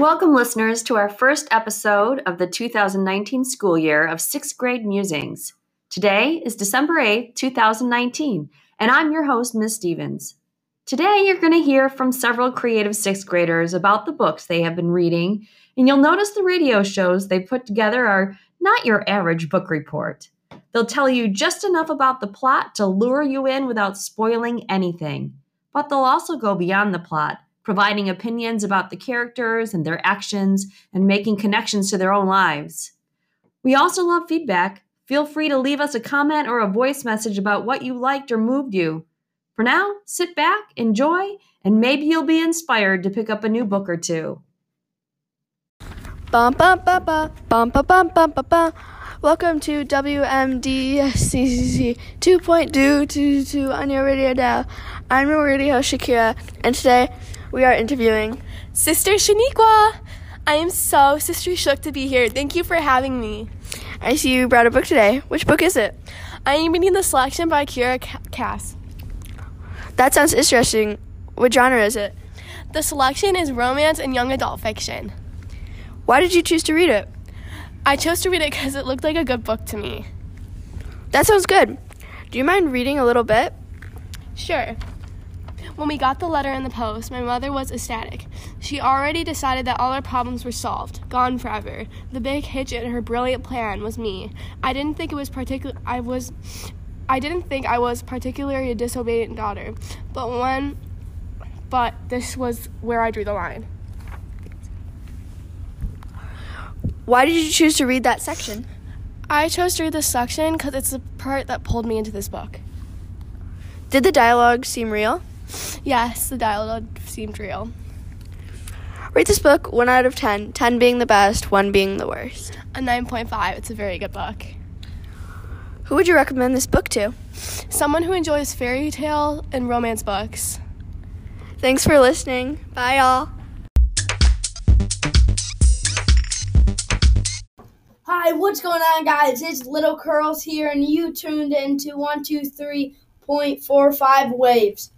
Welcome, listeners, to our first episode of the 2019 school year of sixth grade musings. Today is December 8th, 2019, and I'm your host, Ms. Stevens. Today, you're going to hear from several creative sixth graders about the books they have been reading, and you'll notice the radio shows they put together are not your average book report. They'll tell you just enough about the plot to lure you in without spoiling anything, but they'll also go beyond the plot providing opinions about the characters and their actions and making connections to their own lives. We also love feedback. Feel free to leave us a comment or a voice message about what you liked or moved you. For now, sit back, enjoy, and maybe you'll be inspired to pick up a new book or two. Bum bum bum bum bum bum bum bum bum. Welcome to WMDCCC 2.222 on your radio dial. I'm your radio host Shakira, and today we are interviewing Sister Shaniqua. I am so Sister Shook to be here. Thank you for having me. I see you brought a book today. Which book is it? I am reading The Selection by Kiera Cass. That sounds interesting. What genre is it? The Selection is romance and young adult fiction. Why did you choose to read it? I chose to read it because it looked like a good book to me. That sounds good. Do you mind reading a little bit? Sure. When we got the letter in the post, my mother was ecstatic. She already decided that all our problems were solved, gone forever. The big hitch in her brilliant plan was me. I didn't think it was particular I was I didn't think I was particularly a disobedient daughter, but when but this was where I drew the line. Why did you choose to read that section? I chose to read this section because it's the part that pulled me into this book. Did the dialogue seem real? Yes, the dialogue seemed real. Rate this book 1 out of 10, 10 being the best, 1 being the worst. A 9.5. It's a very good book. Who would you recommend this book to? Someone who enjoys fairy tale and romance books. Thanks for listening. Bye, all. Hi, what's going on, guys? It's Little Curls here, and you tuned into 123.45 Waves.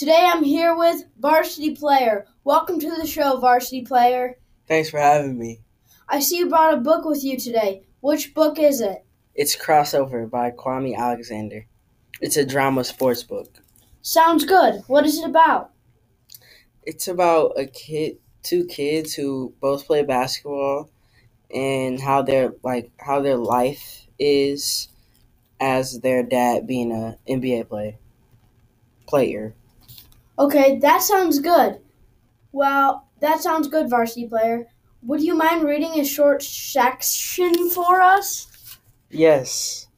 Today I'm here with Varsity Player. Welcome to the show, Varsity Player. Thanks for having me. I see you brought a book with you today. Which book is it? It's Crossover by Kwame Alexander. It's a drama sports book. Sounds good. What is it about? It's about a kid, two kids who both play basketball and how their like how their life is as their dad being a NBA player. Player. Okay, that sounds good. Well, that sounds good, varsity player. Would you mind reading a short section for us? Yes.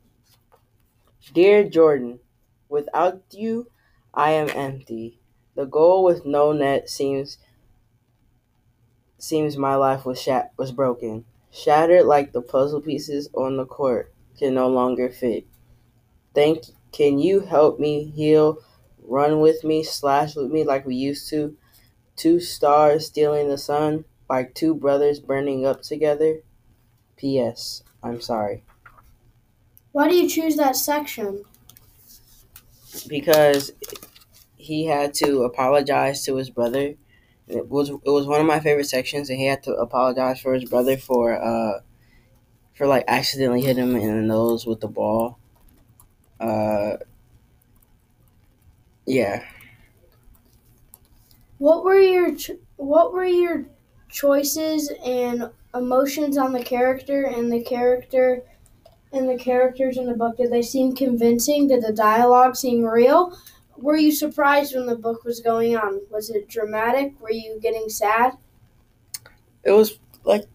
Dear Jordan, without you, I am empty. The goal with no net seems seems my life was shat- was broken, shattered like the puzzle pieces on the court can no longer fit. Thank can you help me heal Run with me, slash with me like we used to. Two stars stealing the sun, like two brothers burning up together. P.S. I'm sorry. Why do you choose that section? Because he had to apologize to his brother. It was it was one of my favorite sections, and he had to apologize for his brother for uh for like accidentally hitting him in the nose with the ball. Uh, yeah. What were your ch- what were your choices and emotions on the character and the character and the characters in the book? Did they seem convincing? Did the dialogue seem real? Were you surprised when the book was going on? Was it dramatic? Were you getting sad? It was like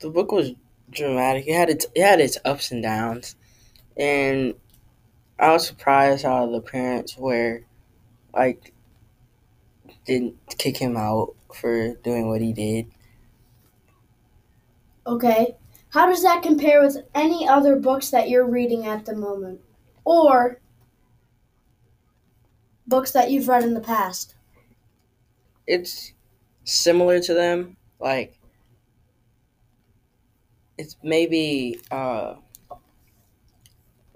the book was dramatic. It had its it had its ups and downs, and I was surprised how the parents were like didn't kick him out for doing what he did. Okay. How does that compare with any other books that you're reading at the moment? Or books that you've read in the past? It's similar to them. Like it's maybe uh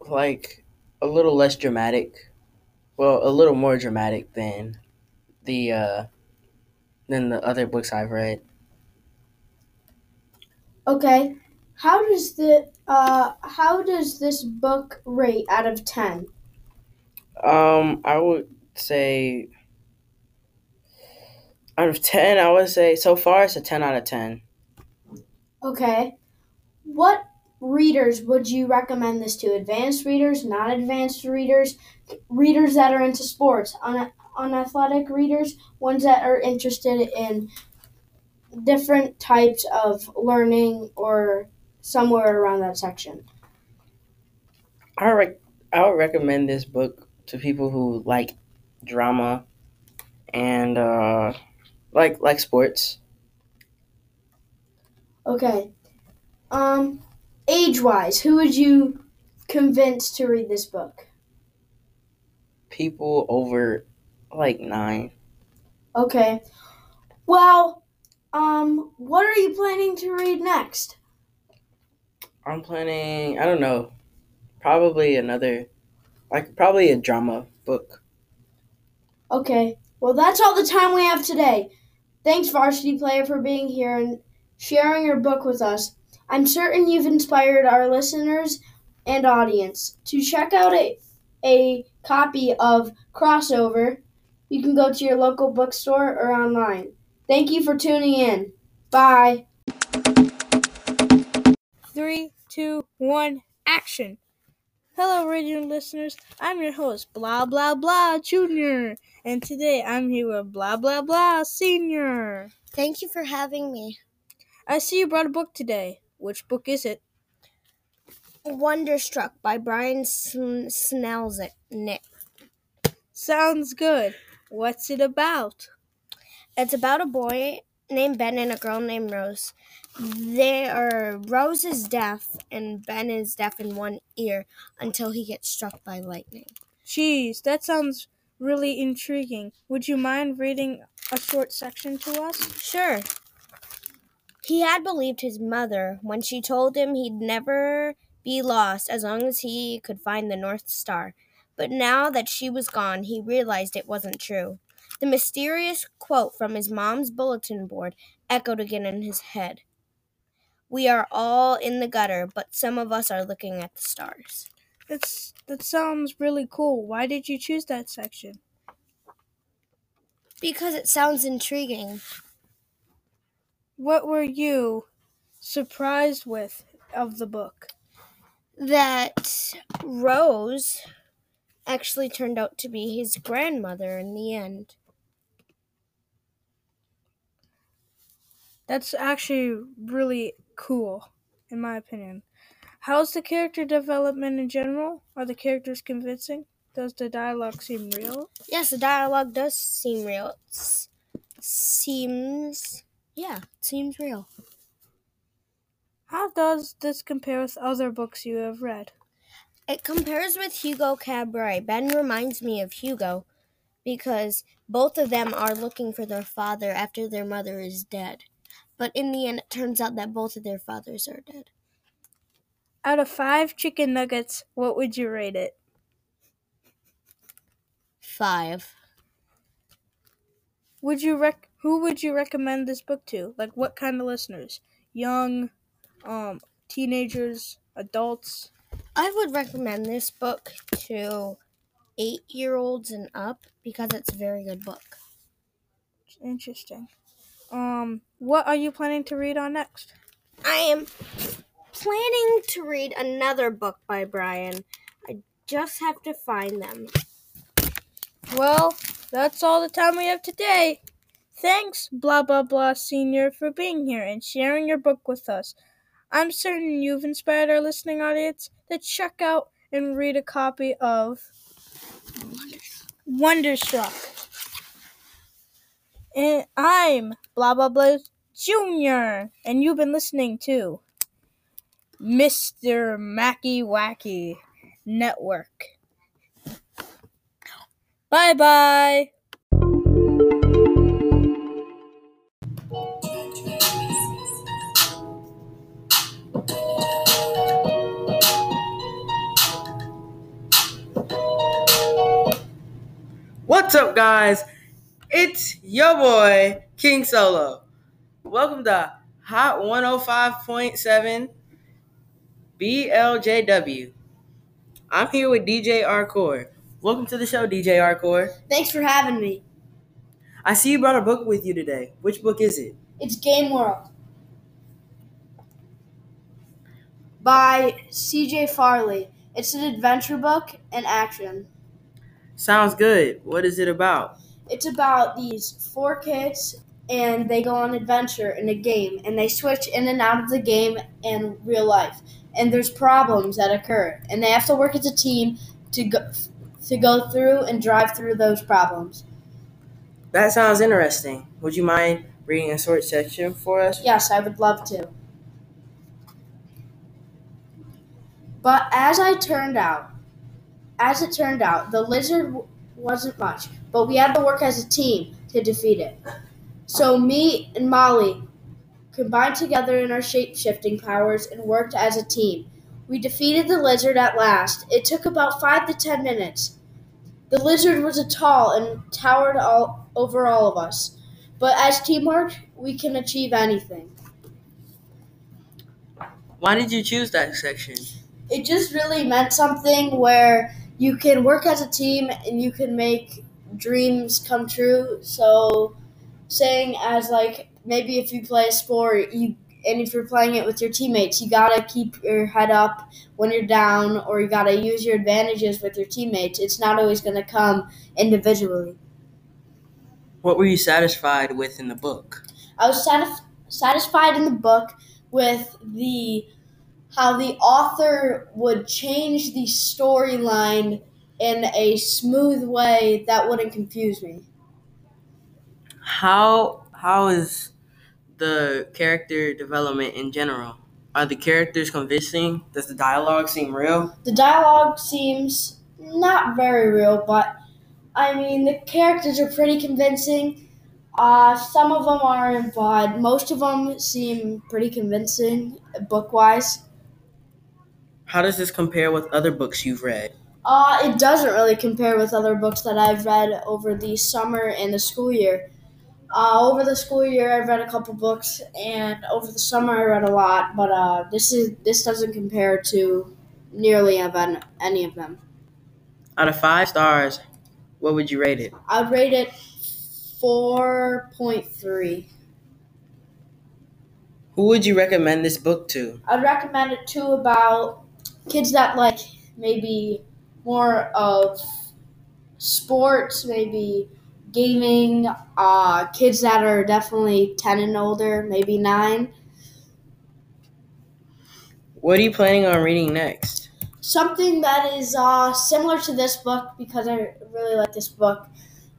like a little less dramatic well, a little more dramatic than the uh, than the other books I've read. Okay. How does the uh how does this book rate out of 10? Um, I would say out of ten, I would say so far it's a ten out of ten. Okay. What readers would you recommend this to? Advanced readers, non advanced readers, readers that are into sports, un- unathletic readers, ones that are interested in different types of learning or somewhere around that section? I rec- I would recommend this book to people who like drama and uh, like like sports. Okay. Um, age wise, who would you convince to read this book? People over like nine. Okay. Well, um, what are you planning to read next? I'm planning. I don't know. Probably another, like probably a drama book. Okay. Well, that's all the time we have today. Thanks, Varsity Player, for being here and sharing your book with us. I'm certain you've inspired our listeners and audience to check out a, a copy of Crossover. You can go to your local bookstore or online. Thank you for tuning in. Bye. Three, two, one, action. Hello, radio listeners. I'm your host, Blah Blah Blah Junior, and today I'm here with Blah Blah Blah Senior. Thank you for having me. I see you brought a book today. Which book is it? Wonderstruck by Brian Sn- Snelzik. Sounds good. What's it about? It's about a boy named Ben and a girl named Rose. They are Rose is deaf and Ben is deaf in one ear until he gets struck by lightning. Geez, that sounds really intriguing. Would you mind reading a short section to us? Sure. He had believed his mother when she told him he'd never be lost as long as he could find the North Star. But now that she was gone, he realized it wasn't true. The mysterious quote from his mom's bulletin board echoed again in his head. We are all in the gutter, but some of us are looking at the stars. That's that sounds really cool. Why did you choose that section? Because it sounds intriguing. What were you surprised with of the book? That Rose actually turned out to be his grandmother in the end. That's actually really cool, in my opinion. How's the character development in general? Are the characters convincing? Does the dialogue seem real? Yes, the dialogue does seem real. It seems, yeah, it seems real. How does this compare with other books you have read? It compares with Hugo Cabret. Ben reminds me of Hugo because both of them are looking for their father after their mother is dead. But in the end, it turns out that both of their fathers are dead. Out of five chicken nuggets, what would you rate it? Five. Would you rec- who would you recommend this book to? Like what kind of listeners? Young, um, teenagers, adults? I would recommend this book to eight year olds and up because it's a very good book. Interesting. Um, what are you planning to read on next? I am planning to read another book by Brian. I just have to find them. Well, that's all the time we have today. Thanks, blah blah blah senior, for being here and sharing your book with us. I'm certain you've inspired our listening audience to check out and read a copy of Wonderstruck. And I'm blah blah blah Junior, and you've been listening to Mr. Mackey Wacky Network. Bye bye. What's up, guys? It's your boy King Solo. Welcome to Hot 105.7 BLJW. I'm here with DJ Arcor. Welcome to the show, DJ Arcor. Thanks for having me. I see you brought a book with you today. Which book is it? It's Game World by CJ Farley. It's an adventure book and action. Sounds good. What is it about? It's about these four kids and they go on adventure in a game and they switch in and out of the game and real life. And there's problems that occur and they have to work as a team to go to go through and drive through those problems. That sounds interesting. Would you mind reading a short section for us? Yes, I would love to. But as I turned out, as it turned out, the lizard w- wasn't much, but we had to work as a team to defeat it. So me and Molly combined together in our shape shifting powers and worked as a team. We defeated the lizard at last. It took about five to ten minutes. The lizard was a tall and towered all over all of us. But as teamwork, we can achieve anything. Why did you choose that section? It just really meant something where you can work as a team and you can make dreams come true. So, saying as like maybe if you play a sport, you and if you're playing it with your teammates, you gotta keep your head up when you're down, or you gotta use your advantages with your teammates. It's not always gonna come individually. What were you satisfied with in the book? I was satisf- satisfied in the book with the how the author would change the storyline in a smooth way that wouldn't confuse me. How how is the character development in general? Are the characters convincing? Does the dialogue seem real? The dialogue seems not very real, but I mean the characters are pretty convincing. Uh, some of them aren't, but most of them seem pretty convincing book wise. How does this compare with other books you've read? Uh, it doesn't really compare with other books that I've read over the summer and the school year. Uh, over the school year, I've read a couple books, and over the summer, I read a lot. But uh, this is this doesn't compare to nearly any of them. Out of five stars, what would you rate it? I'd rate it four point three. Who would you recommend this book to? I'd recommend it to about kids that like maybe more of sports, maybe gaming, uh, kids that are definitely 10 and older, maybe 9. What are you planning on reading next? Something that is uh, similar to this book because I really like this book.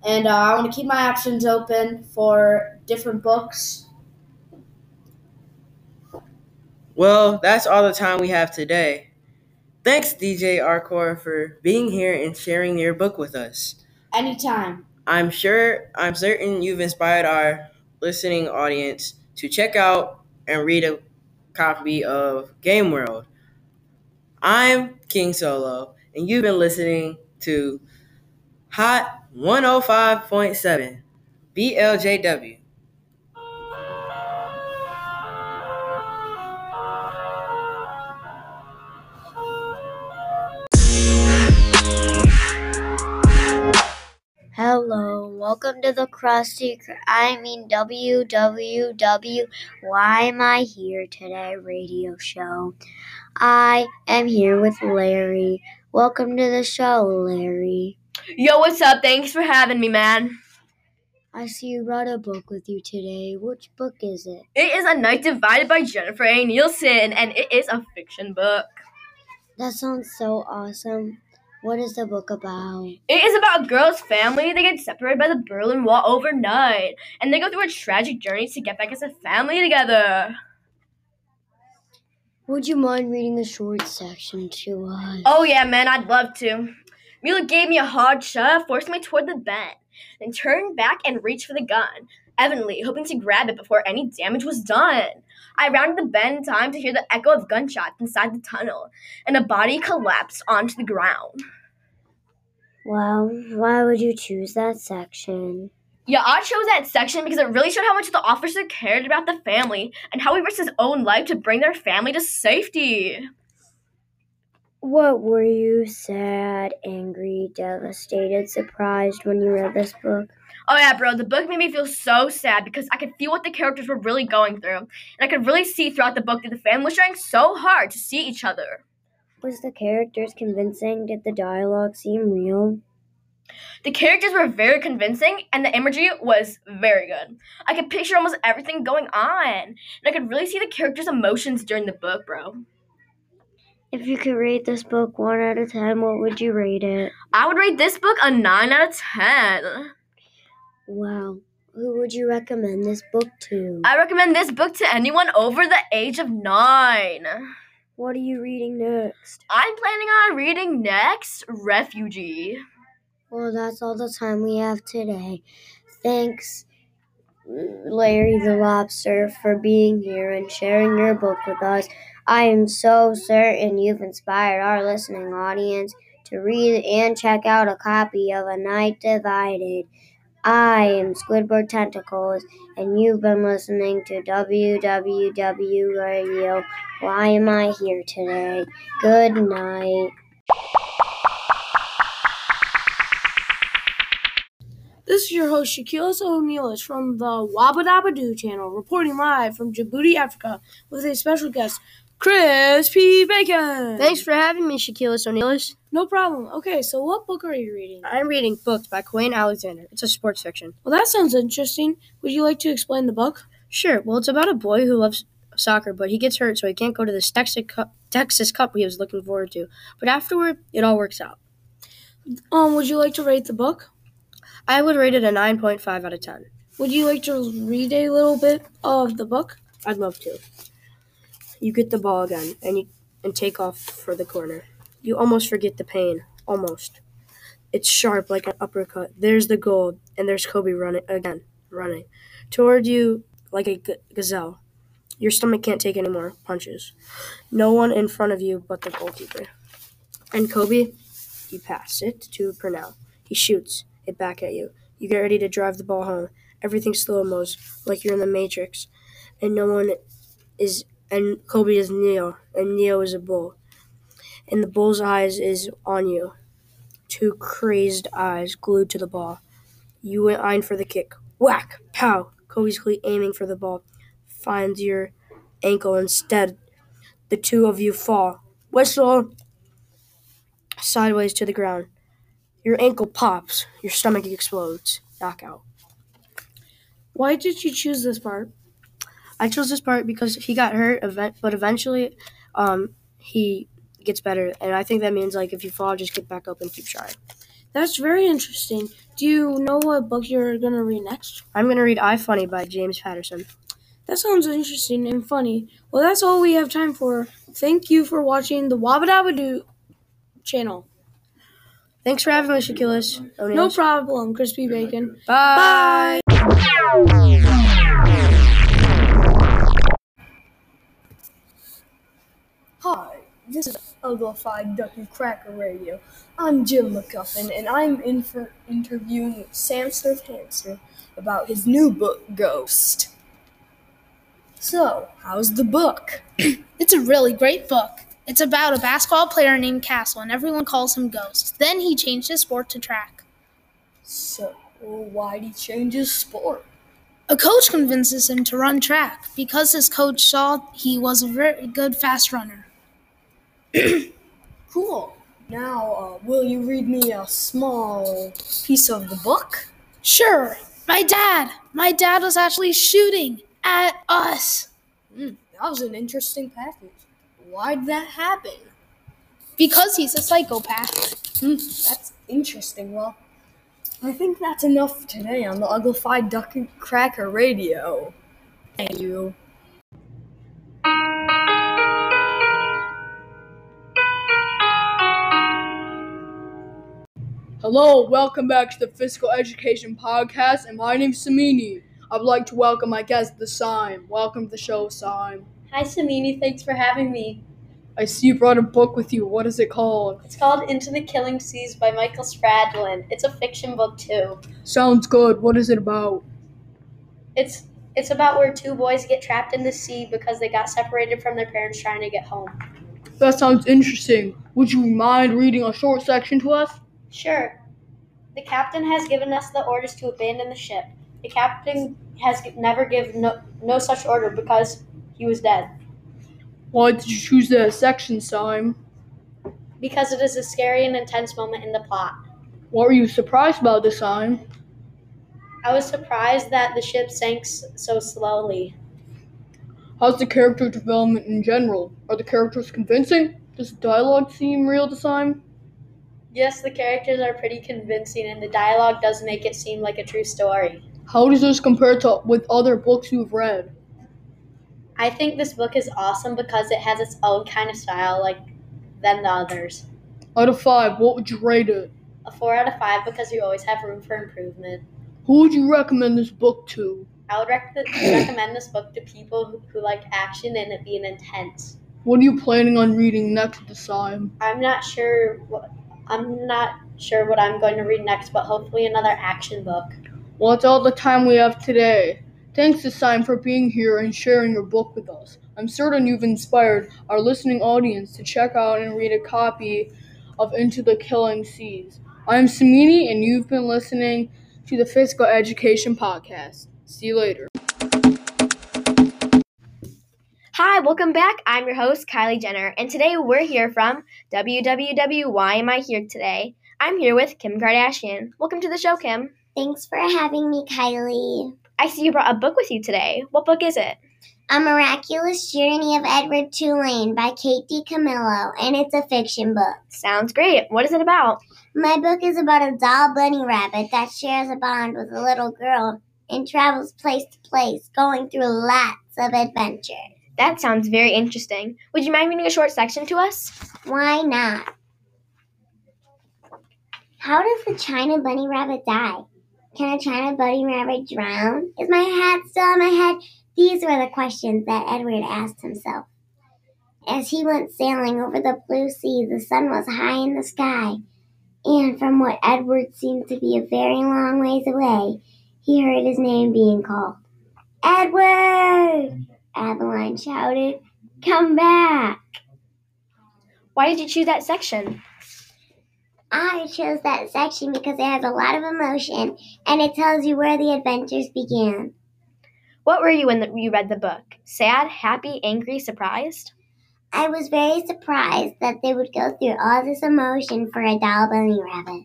And uh, I want to keep my options open for different books. Well, that's all the time we have today. Thanks, DJ Arcor, for being here and sharing your book with us. Anytime. I'm sure, I'm certain you've inspired our listening audience to check out and read a copy of Game World. I'm King Solo, and you've been listening to Hot 105.7 BLJW. To the Krusty, Kr- I mean WWW. Why am I here today? Radio show. I am here with Larry. Welcome to the show, Larry. Yo, what's up? Thanks for having me, man. I see you brought a book with you today. Which book is it? It is A Night Divided by Jennifer A. Nielsen, and it is a fiction book. That sounds so awesome. What is the book about? It is about a girl's family. They get separated by the Berlin Wall overnight, and they go through a tragic journey to get back as a family together. Would you mind reading a short section to us? Oh yeah, man, I'd love to. Mila gave me a hard shove, forced me toward the bed, then turned back and reached for the gun, evidently hoping to grab it before any damage was done. I rounded the bend in time to hear the echo of gunshots inside the tunnel, and a body collapsed onto the ground. Well, why would you choose that section? Yeah, I chose that section because it really showed how much the officer cared about the family and how he risked his own life to bring their family to safety. What were you sad, angry, devastated, surprised when you read this book? Oh yeah, bro, the book made me feel so sad because I could feel what the characters were really going through. And I could really see throughout the book that the family was trying so hard to see each other. Was the characters convincing? Did the dialogue seem real? The characters were very convincing and the imagery was very good. I could picture almost everything going on. And I could really see the characters' emotions during the book, bro. If you could rate this book 1 out of 10, what would you rate it? I would rate this book a 9 out of 10. Wow. Who would you recommend this book to? I recommend this book to anyone over the age of 9. What are you reading next? I'm planning on reading next Refugee. Well, that's all the time we have today. Thanks, Larry the Lobster, for being here and sharing your book with us. I am so certain you've inspired our listening audience to read and check out a copy of A Night Divided. I am Squidward Tentacles, and you've been listening to WWW Radio. Why am I here today? Good night. This is your host, Shaquilis O'Neillis from the Wabadabadoo channel, reporting live from Djibouti, Africa, with a special guest, Chris P. Bacon. Thanks for having me, Shaquilis O'Neillis. No problem. Okay, so what book are you reading? I'm reading Booked by Kwame Alexander. It's a sports fiction. Well, that sounds interesting. Would you like to explain the book? Sure. Well, it's about a boy who loves soccer, but he gets hurt, so he can't go to this Texas Cup, Texas Cup he was looking forward to. But afterward, it all works out. Um, would you like to rate the book? I would rate it a 9.5 out of 10. Would you like to read a little bit of the book? I'd love to. You get the ball again and you and take off for the corner. You almost forget the pain, almost. It's sharp like an uppercut. There's the goal, and there's Kobe running again, running toward you like a gazelle. Your stomach can't take any more punches. No one in front of you but the goalkeeper. And Kobe, you pass it to Purnell. He shoots it back at you. You get ready to drive the ball home. Everything slow mo's like you're in the Matrix, and no one is. And Kobe is Neo, and Neo is a bull, and the bull's eyes is on you. Two crazed eyes glued to the ball. You went in for the kick. Whack! Pow! Kobe's cleat aiming for the ball. Finds your ankle instead. The two of you fall. Whistle! Sideways to the ground. Your ankle pops. Your stomach explodes. Knockout. Why did you choose this part? I chose this part because he got hurt, event, but eventually, um, he gets better, and I think that means like if you fall, just get back up and keep trying. That's very interesting. Do you know what book you're gonna read next? I'm gonna read "I Funny" by James Patterson. That sounds interesting and funny. Well, that's all we have time for. Thank you for watching the Wabadabadoo channel. Thanks for having me, Shaquilis. No problem, Crispy Bacon. Bye. Hi, this is Uglified Ducky Cracker Radio. I'm Jim McCuffin, and I'm in for interviewing Sam Surf Hamster about his new book, Ghost. So, how's the book? It's a really great book. It's about a basketball player named Castle, and everyone calls him Ghost. Then he changed his sport to track. So, why'd he change his sport? A coach convinces him to run track because his coach saw he was a very good fast runner. Cool. Now, uh, will you read me a small piece of the book? Sure, my dad. My dad was actually shooting at us Hmm, that was an interesting passage. Why'd that happen? because he's a psychopath. Hmm, that's interesting. Well, I think that's enough today on the Uglified Duck and Cracker Radio. Thank you. Hello, welcome back to the Physical Education Podcast, and my name's Samini. I'd like to welcome my guest, the Sime. Welcome to the show, Sime. Hi, Samini. Thanks for having me. I see you brought a book with you. What is it called? It's called Into the Killing Seas by Michael Spradlin. It's a fiction book too. Sounds good. What is it about? It's it's about where two boys get trapped in the sea because they got separated from their parents trying to get home. That sounds interesting. Would you mind reading a short section to us? Sure. The captain has given us the orders to abandon the ship. The captain has never given no, no such order because he was dead. Why did you choose that section, Simon? Because it is a scary and intense moment in the plot. What were you surprised about this time? I was surprised that the ship sank so slowly. How's the character development in general? Are the characters convincing? Does the dialogue seem real this time? Yes, the characters are pretty convincing and the dialogue does make it seem like a true story. How does this compare to with other books you've read? I think this book is awesome because it has its own kind of style like than the others. Out of five, what would you rate it? A 4 out of 5 because you always have room for improvement. Who would you recommend this book to? I would rec- recommend this book to people who, who like action and it being intense. What are you planning on reading next this time? I'm not sure what I'm not sure what I'm going to read next, but hopefully another action book. Well, that's all the time we have today. Thanks to Simon for being here and sharing your book with us. I'm certain you've inspired our listening audience to check out and read a copy of Into the Killing Seas. I'm Samini, and you've been listening to the Physical Education Podcast. See you later. Hi, welcome back. I'm your host, Kylie Jenner, and today we're here from www. Why Am I Here Today? I'm here with Kim Kardashian. Welcome to the show, Kim. Thanks for having me, Kylie. I see you brought a book with you today. What book is it? A Miraculous Journey of Edward Tulane by Kate DiCamillo, and it's a fiction book. Sounds great. What is it about? My book is about a doll bunny rabbit that shares a bond with a little girl and travels place to place, going through lots of adventures. That sounds very interesting. Would you mind reading a short section to us? Why not? How does the China bunny rabbit die? Can a China bunny rabbit drown? Is my hat still on my head? These were the questions that Edward asked himself. As he went sailing over the blue sea, the sun was high in the sky, and from what Edward seemed to be a very long ways away, he heard his name being called. Edward! Adeline shouted. Come back! Why did you choose that section? I chose that section because it has a lot of emotion and it tells you where the adventures began. What were you when the, you read the book? Sad, happy, angry, surprised? I was very surprised that they would go through all this emotion for a doll bunny rabbit.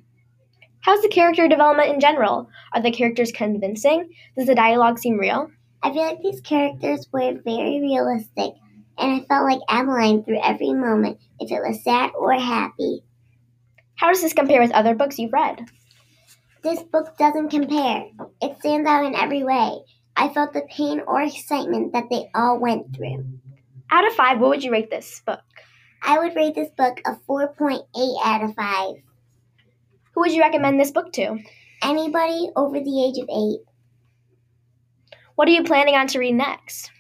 How's the character development in general? Are the characters convincing? Does the dialogue seem real? I feel like these characters were very realistic, and I felt like Adeline through every moment, if it was sad or happy. How does this compare with other books you've read? This book doesn't compare. It stands out in every way. I felt the pain or excitement that they all went through. Out of five, what would you rate this book? I would rate this book a 4.8 out of 5. Who would you recommend this book to? Anybody over the age of 8. What are you planning on to read next?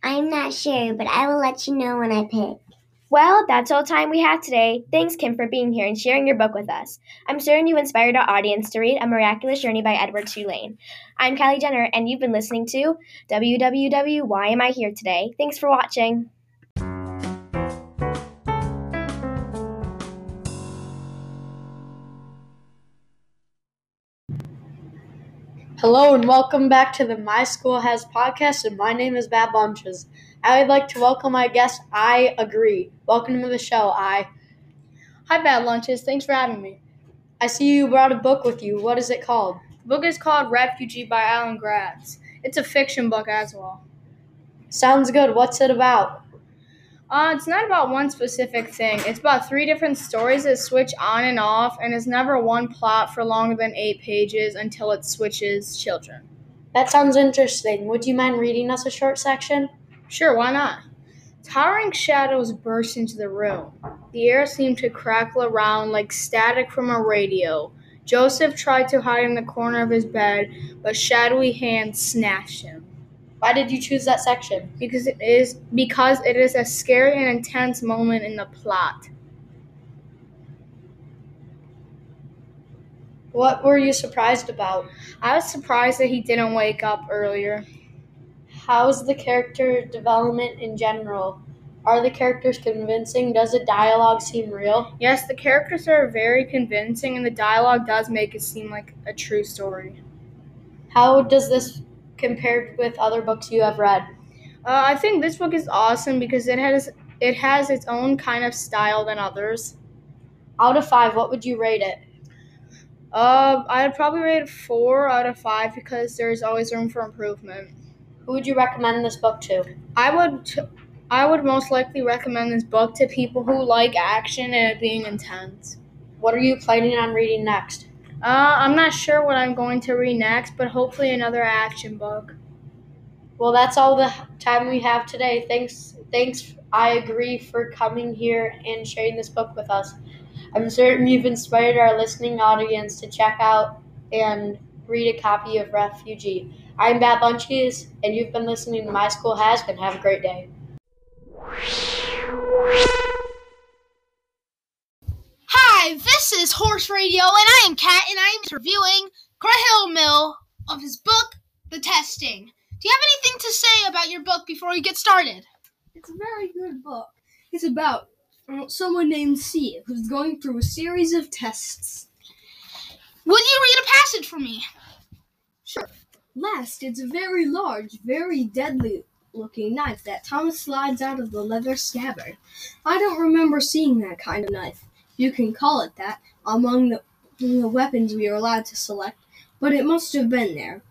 I'm not sure, but I will let you know when I pick. Well, that's all time we have today. Thanks, Kim, for being here and sharing your book with us. I'm certain you inspired our audience to read A Miraculous Journey by Edward Tulane. I'm Kylie Jenner, and you've been listening to www. Why Am I Here Today? Thanks for watching. Hello and welcome back to the My School Has podcast, and my name is Bad Lunches. I would like to welcome my guest, I Agree. Welcome to the show, I. Hi, Bad Lunches. Thanks for having me. I see you brought a book with you. What is it called? The book is called Refugee by Alan Gratz. It's a fiction book as well. Sounds good. What's it about? Uh, it's not about one specific thing. It's about three different stories that switch on and off, and is never one plot for longer than eight pages until it switches children. That sounds interesting. Would you mind reading us a short section? Sure, why not? Towering shadows burst into the room. The air seemed to crackle around like static from a radio. Joseph tried to hide in the corner of his bed, but shadowy hands snatched him. Why did you choose that section? Because it is because it is a scary and intense moment in the plot. What were you surprised about? I was surprised that he didn't wake up earlier. How's the character development in general? Are the characters convincing? Does the dialogue seem real? Yes, the characters are very convincing, and the dialogue does make it seem like a true story. How does this compare with other books you have read? Uh, I think this book is awesome because it has it has its own kind of style than others. Out of five, what would you rate it? Uh, I'd probably rate it four out of five because there's always room for improvement. Who would you recommend this book to? I would t- I would most likely recommend this book to people who like action and it being intense. What are you planning on reading next? Uh, I'm not sure what I'm going to read next, but hopefully another action book. Well, that's all the time we have today. Thanks, thanks. I agree for coming here and sharing this book with us. I'm certain you've inspired our listening audience to check out and read a copy of Refugee. I'm Bad Bunchies, and you've been listening to My School Has Been. Have a great day. Hi, this is Horse Radio, and I am Kat, and I am reviewing Graham Mill of his book, The Testing. Do you have anything to say about your book before we get started? It's a very good book. It's about uh, someone named C who's going through a series of tests. Will you read a passage for me? Sure. Last, it's a very large, very deadly looking knife that Thomas slides out of the leather scabbard. I don't remember seeing that kind of knife. You can call it that among the, the weapons we are allowed to select, but it must have been there.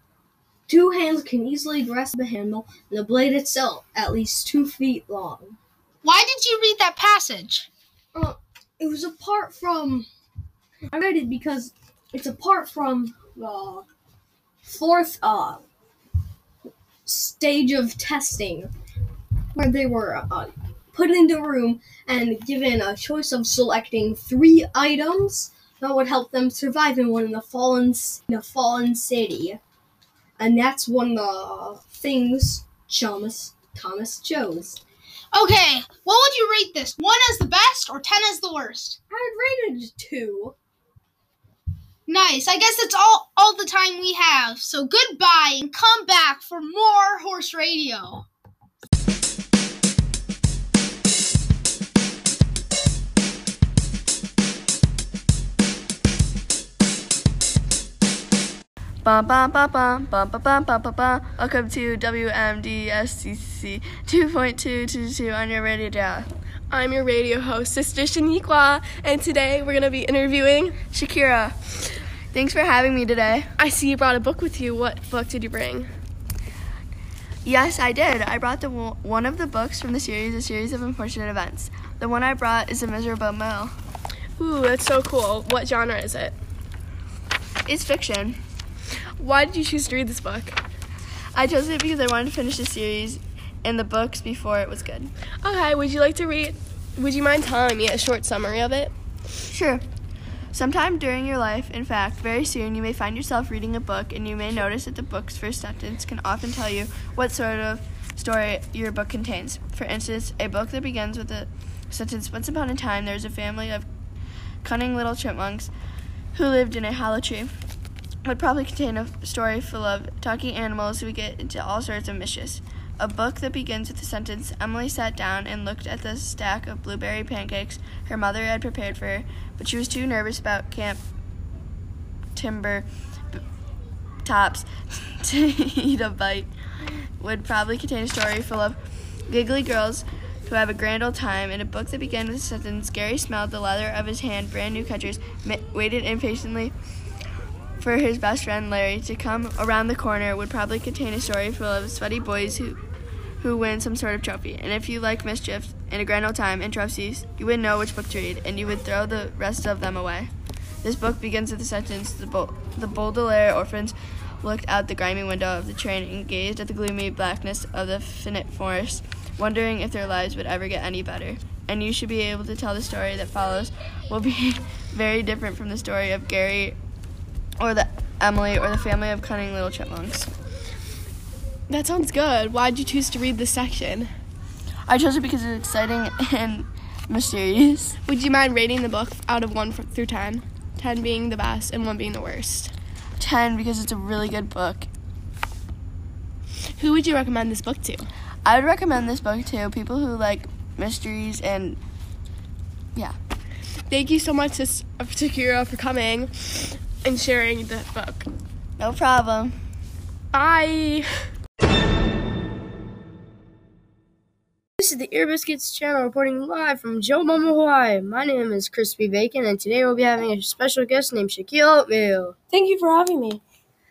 Two hands can easily grasp the handle, and the blade itself at least two feet long. Why did you read that passage? Uh, it was apart from. I read it because it's apart from the fourth uh, stage of testing, where they were uh, put into a room and given a choice of selecting three items that would help them survive in one of the fallen in a fallen city, and that's one of the things Thomas Thomas chose. Okay, what would you rate this? One as the best or ten as the worst? I'd rate it two. Nice. I guess that's all all the time we have. So goodbye and come back for more horse radio. Bum, bum, bum, bum, bum, bum, bum, bum, bum, bum. Welcome to WMDSCC 2.222 on your radio dial. I'm your radio host, Sister Shaniqua, and today we're going to be interviewing Shakira. Thanks for having me today. I see you brought a book with you. What book did you bring? Yes, I did. I brought the one of the books from the series, A Series of Unfortunate Events. The one I brought is A Miserable Mill. Ooh, that's so cool. What genre is it? It's fiction. Why did you choose to read this book? I chose it because I wanted to finish the series and the books before it was good. Okay, would you like to read? Would you mind telling me a short summary of it? Sure. Sometime during your life, in fact, very soon, you may find yourself reading a book and you may notice that the book's first sentence can often tell you what sort of story your book contains. For instance, a book that begins with the sentence Once upon a time, there was a family of cunning little chipmunks who lived in a hollow tree would probably contain a story full of talking animals who get into all sorts of mischief. A book that begins with the sentence Emily sat down and looked at the stack of blueberry pancakes her mother had prepared for her, but she was too nervous about camp timber b- tops to eat a bite. Would probably contain a story full of giggly girls who have a grand old time. In a book that began with the sentence Gary smelled the leather of his hand, brand new catchers, waited impatiently for his best friend Larry to come around the corner would probably contain a story full of sweaty boys who who win some sort of trophy. And if you like mischief and a grand old time and trophies, you would know which book to read, and you would throw the rest of them away. This book begins with the sentence The, Bo- the Baudelaire orphans looked out the grimy window of the train and gazed at the gloomy blackness of the finite forest, wondering if their lives would ever get any better. And you should be able to tell the story that follows will be very different from the story of Gary, or the Emily, or the family of cunning little chipmunks. That sounds good. Why'd you choose to read this section? I chose it because it's exciting and mysterious. Would you mind rating the book out of 1 through 10? 10 being the best and 1 being the worst. 10 because it's a really good book. Who would you recommend this book to? I would recommend this book to people who like mysteries and yeah. Thank you so much to uh, Shakira for coming and sharing the book. No problem. Bye. This is the Ear Biscuits channel reporting live from Joe Mama, Hawaii. My name is Crispy Bacon, and today we'll be having a special guest named Shaquille Oatmeal. Thank you for having me.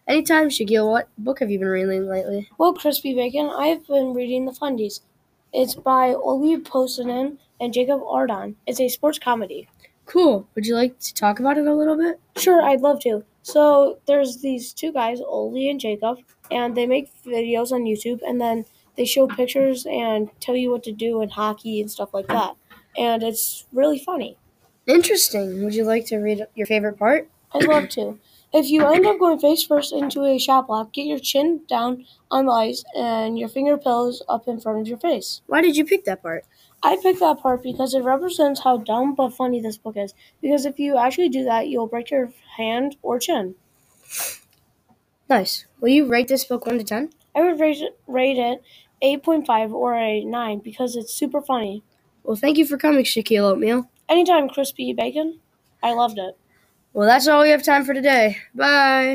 Anytime, Shaquille, what book have you been reading lately? Well, Crispy Bacon, I've been reading The Fundies. It's by Oli Posanen and Jacob Ardon. It's a sports comedy. Cool. Would you like to talk about it a little bit? Sure, I'd love to. So there's these two guys, Oli and Jacob, and they make videos on YouTube, and then they show pictures and tell you what to do in hockey and stuff like that. And it's really funny. Interesting. Would you like to read your favorite part? I'd love to. If you end up going face first into a shot block, get your chin down on the ice and your finger pillows up in front of your face. Why did you pick that part? I picked that part because it represents how dumb but funny this book is. Because if you actually do that, you'll break your hand or chin. Nice. Will you rate this book 1 to 10? I would rate it, rate it 8.5 or a 9 because it's super funny. Well, thank you for coming, Shaquille Oatmeal. Anytime, Crispy Bacon. I loved it. Well, that's all we have time for today. Bye.